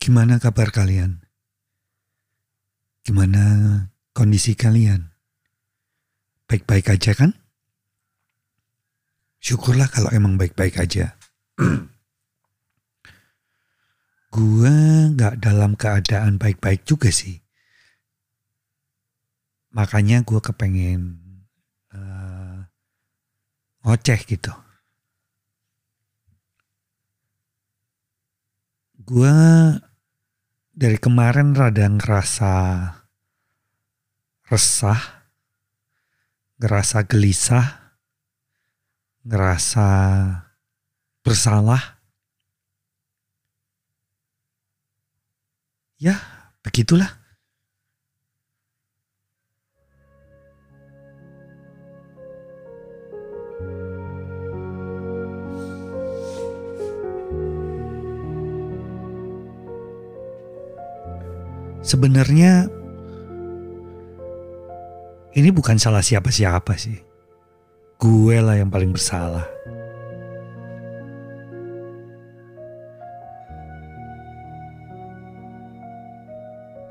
Gimana kabar kalian? Gimana kondisi kalian? Baik-baik aja kan? Syukurlah kalau emang baik-baik aja. gue gak dalam keadaan baik-baik juga sih. Makanya gue kepengen uh, ngoceh gitu. Gue dari kemarin rada ngerasa resah, ngerasa gelisah, ngerasa bersalah. Ya, begitulah. Sebenarnya ini bukan salah siapa-siapa sih. Gue lah yang paling bersalah.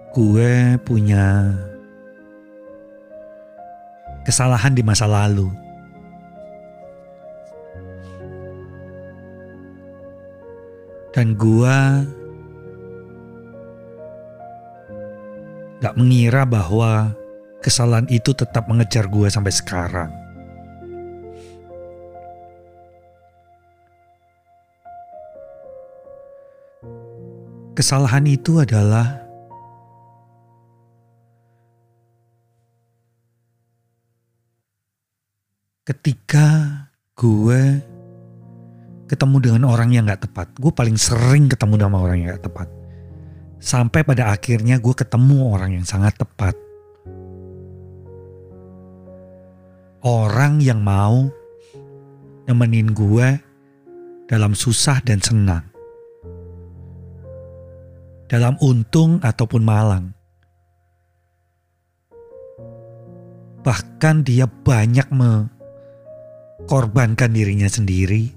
Gue punya kesalahan di masa lalu. Dan gue mengira bahwa kesalahan itu tetap mengejar gue sampai sekarang. Kesalahan itu adalah ketika gue ketemu dengan orang yang gak tepat. Gue paling sering ketemu sama orang yang gak tepat. Sampai pada akhirnya gue ketemu orang yang sangat tepat. Orang yang mau nemenin gue dalam susah dan senang. Dalam untung ataupun malang. Bahkan dia banyak mengorbankan dirinya sendiri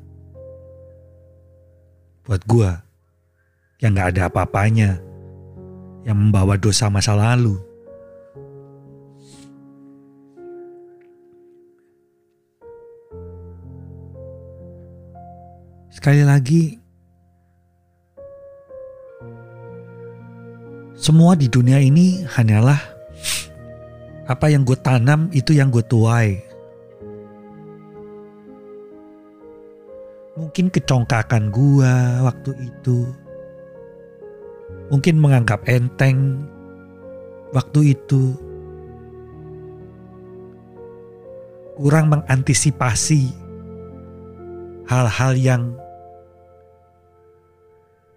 buat gue yang gak ada apa-apanya yang membawa dosa masa lalu. Sekali lagi, semua di dunia ini hanyalah apa yang gue tanam itu yang gue tuai. Mungkin kecongkakan gue waktu itu mungkin menganggap enteng waktu itu, kurang mengantisipasi hal-hal yang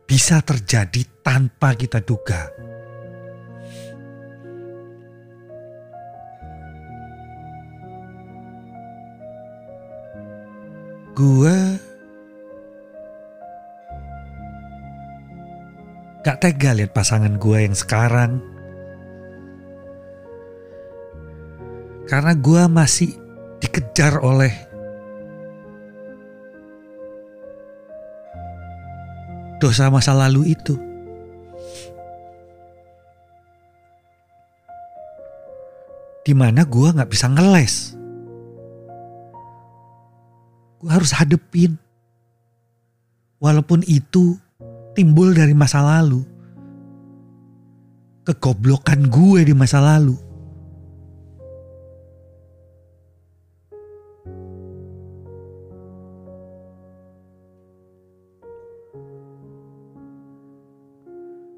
bisa terjadi tanpa kita duga. Gue Gak tega lihat pasangan gue yang sekarang. Karena gue masih dikejar oleh dosa masa lalu itu. Di mana gue gak bisa ngeles. Gue harus hadepin. Walaupun itu timbul dari masa lalu. Kegoblokan gue di masa lalu.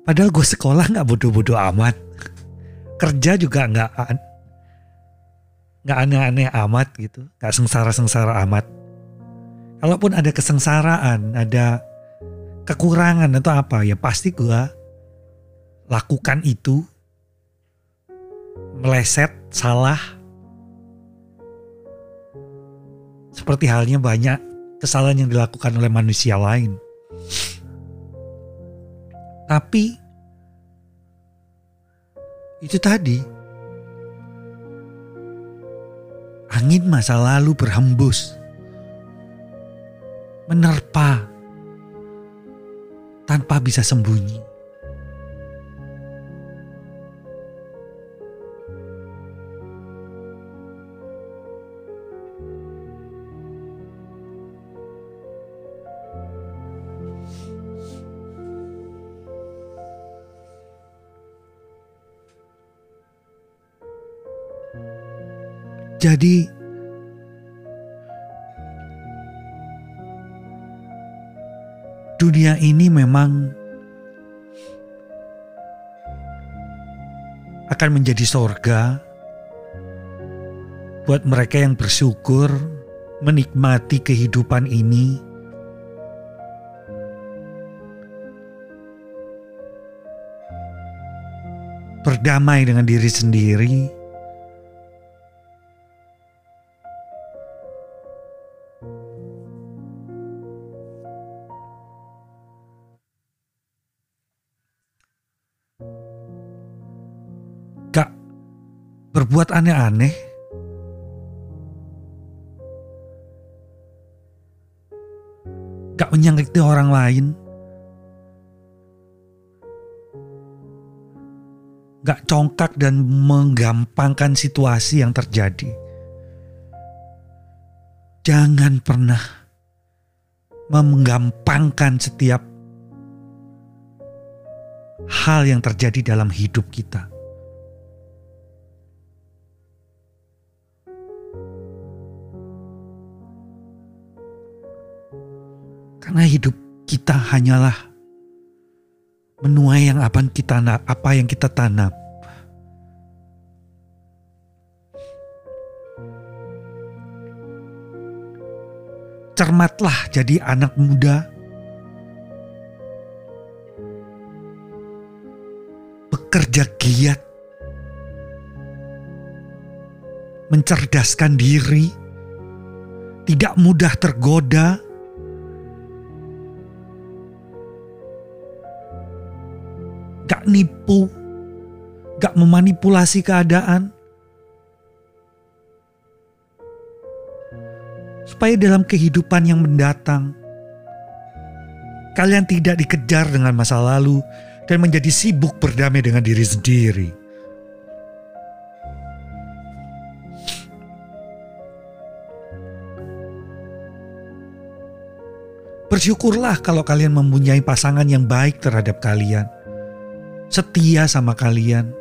Padahal gue sekolah gak bodoh-bodoh amat. Kerja juga gak, gak aneh-aneh amat gitu. Gak sengsara-sengsara amat. Kalaupun ada kesengsaraan, ada kekurangan atau apa ya pasti gue lakukan itu meleset salah. Seperti halnya banyak kesalahan yang dilakukan oleh manusia lain. Tapi itu tadi. Angin masa lalu berhembus menerpa tanpa bisa sembunyi. Jadi, dunia ini memang akan menjadi sorga buat mereka yang bersyukur menikmati kehidupan ini. Berdamai dengan diri sendiri, berbuat aneh-aneh, gak menyakiti orang lain, gak congkak dan menggampangkan situasi yang terjadi. Jangan pernah menggampangkan setiap hal yang terjadi dalam hidup kita. Karena hidup kita hanyalah menuai yang apa kita apa yang kita tanam. Cermatlah jadi anak muda. Bekerja giat. Mencerdaskan diri. Tidak mudah tergoda gak nipu, gak memanipulasi keadaan. Supaya dalam kehidupan yang mendatang, kalian tidak dikejar dengan masa lalu dan menjadi sibuk berdamai dengan diri sendiri. Bersyukurlah kalau kalian mempunyai pasangan yang baik terhadap kalian setia sama kalian.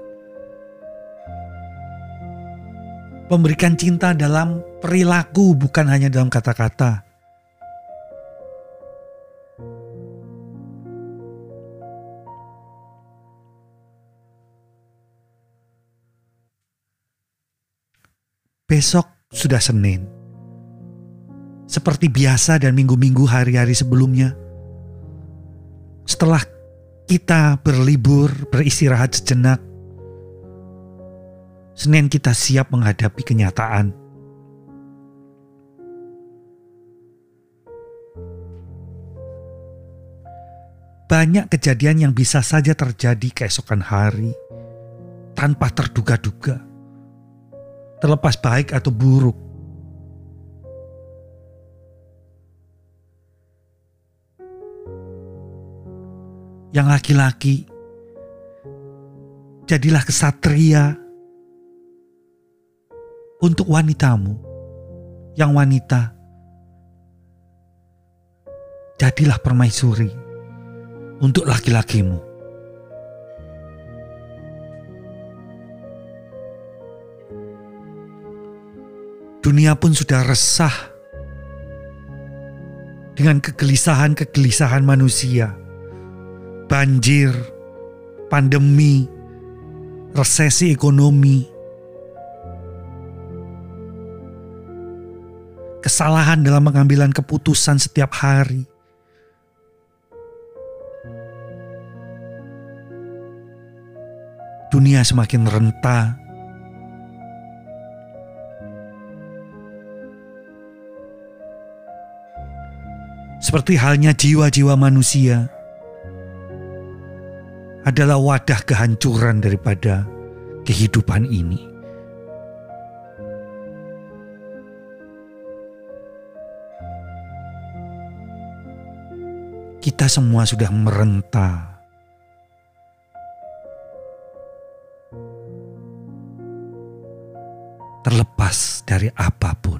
Memberikan cinta dalam perilaku, bukan hanya dalam kata-kata. Besok sudah Senin. Seperti biasa dan minggu-minggu hari-hari sebelumnya. Setelah kita berlibur, beristirahat sejenak. Senin kita siap menghadapi kenyataan. Banyak kejadian yang bisa saja terjadi keesokan hari tanpa terduga-duga, terlepas baik atau buruk. Yang laki-laki. Jadilah kesatria untuk wanitamu, yang wanita. Jadilah permaisuri untuk laki-lakimu. Dunia pun sudah resah dengan kegelisahan-kegelisahan manusia banjir, pandemi, resesi ekonomi, kesalahan dalam pengambilan keputusan setiap hari. Dunia semakin renta. Seperti halnya jiwa-jiwa manusia adalah wadah kehancuran daripada kehidupan ini. Kita semua sudah merentah. Terlepas dari apa pun.